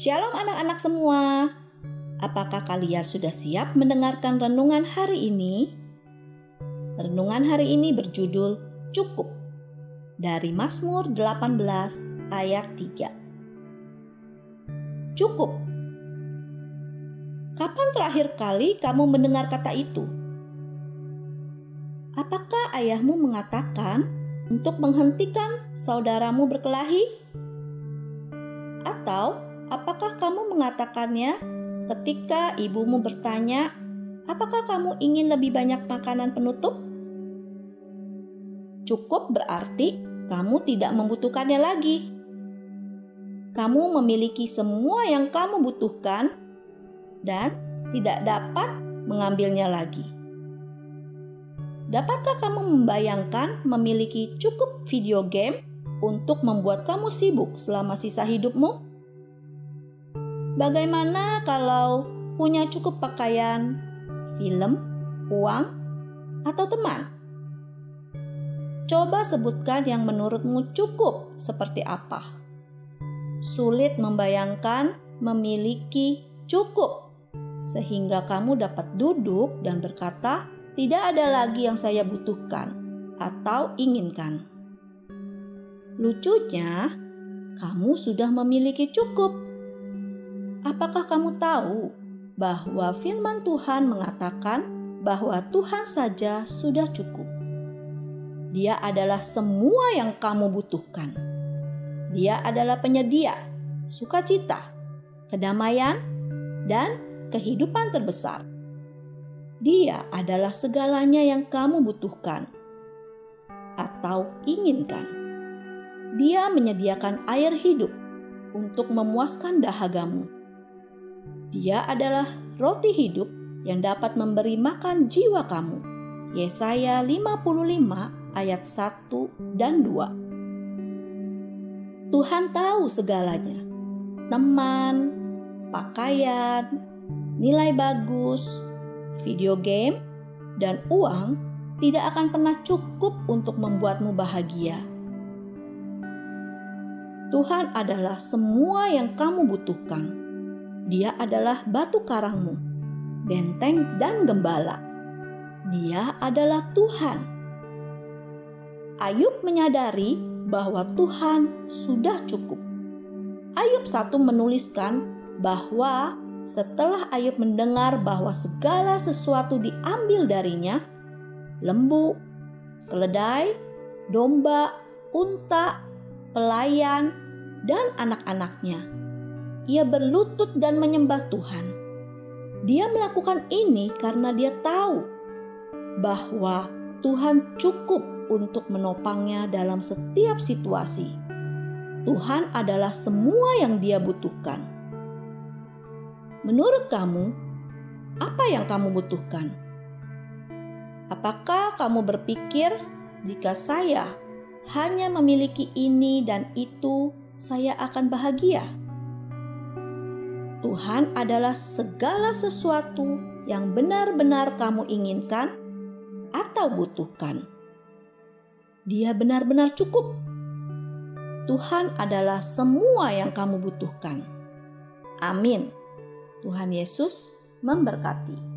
Shalom anak-anak semua. Apakah kalian sudah siap mendengarkan renungan hari ini? Renungan hari ini berjudul Cukup dari Mazmur 18 ayat 3. Cukup. Kapan terakhir kali kamu mendengar kata itu? Apakah ayahmu mengatakan untuk menghentikan saudaramu berkelahi? Atau apakah kamu mengatakannya ketika ibumu bertanya, "Apakah kamu ingin lebih banyak makanan penutup?" Cukup berarti kamu tidak membutuhkannya lagi. Kamu memiliki semua yang kamu butuhkan dan tidak dapat mengambilnya lagi. Dapatkah kamu membayangkan memiliki cukup video game untuk membuat kamu sibuk selama sisa hidupmu? Bagaimana kalau punya cukup pakaian, film, uang, atau teman? Coba sebutkan yang menurutmu cukup seperti apa. Sulit membayangkan memiliki cukup, sehingga kamu dapat duduk dan berkata, "Tidak ada lagi yang saya butuhkan atau inginkan." Lucunya, kamu sudah memiliki cukup Apakah kamu tahu bahwa firman Tuhan mengatakan bahwa Tuhan saja sudah cukup? Dia adalah semua yang kamu butuhkan. Dia adalah penyedia sukacita, kedamaian, dan kehidupan terbesar. Dia adalah segalanya yang kamu butuhkan atau inginkan. Dia menyediakan air hidup untuk memuaskan dahagamu dia adalah roti hidup yang dapat memberi makan jiwa kamu. Yesaya 55 ayat 1 dan 2. Tuhan tahu segalanya. Teman, pakaian, nilai bagus, video game, dan uang tidak akan pernah cukup untuk membuatmu bahagia. Tuhan adalah semua yang kamu butuhkan dia adalah batu karangmu, benteng dan gembala. Dia adalah Tuhan. Ayub menyadari bahwa Tuhan sudah cukup. Ayub satu menuliskan bahwa setelah Ayub mendengar bahwa segala sesuatu diambil darinya, lembu, keledai, domba, unta, pelayan, dan anak-anaknya ia berlutut dan menyembah Tuhan. Dia melakukan ini karena dia tahu bahwa Tuhan cukup untuk menopangnya dalam setiap situasi. Tuhan adalah semua yang dia butuhkan. Menurut kamu, apa yang kamu butuhkan? Apakah kamu berpikir jika saya hanya memiliki ini dan itu, saya akan bahagia? Tuhan adalah segala sesuatu yang benar-benar kamu inginkan atau butuhkan. Dia benar-benar cukup. Tuhan adalah semua yang kamu butuhkan. Amin. Tuhan Yesus memberkati.